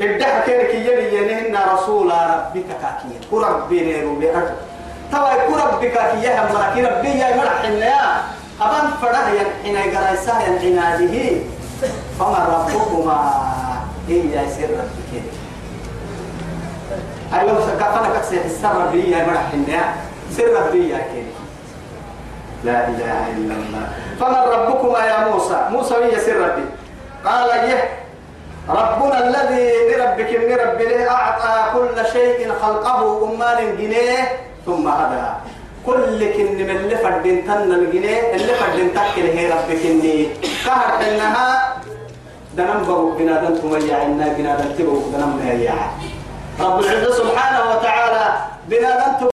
ادعى كيرك يلي ينهن رسول ربك كاكيا ربنا يروبك توي ربك يا مركي ربي يا مرح الناعية أبان فرح ينحنى قريسا ينحناده فما ربكما؟ هي سر ربك أيوة كفنا كسر السر ربي يا مرح الناعية سر ربي يا كيري لا إله إلا الله. فمن ربكما يا موسى؟ موسى هي سر ربي؟ قال يه ربنا الذي لربك من رب أعطى كل شيء خلقه أمال جنيه ثم هدى. كل كن من اللي فردين تن الجنيه اللي فردين تكل هي ربك إني كهر إنها دنم برو بنادم تميع إنا بنادم تبو دنم يا رب العزة سبحانه وتعالى بنادم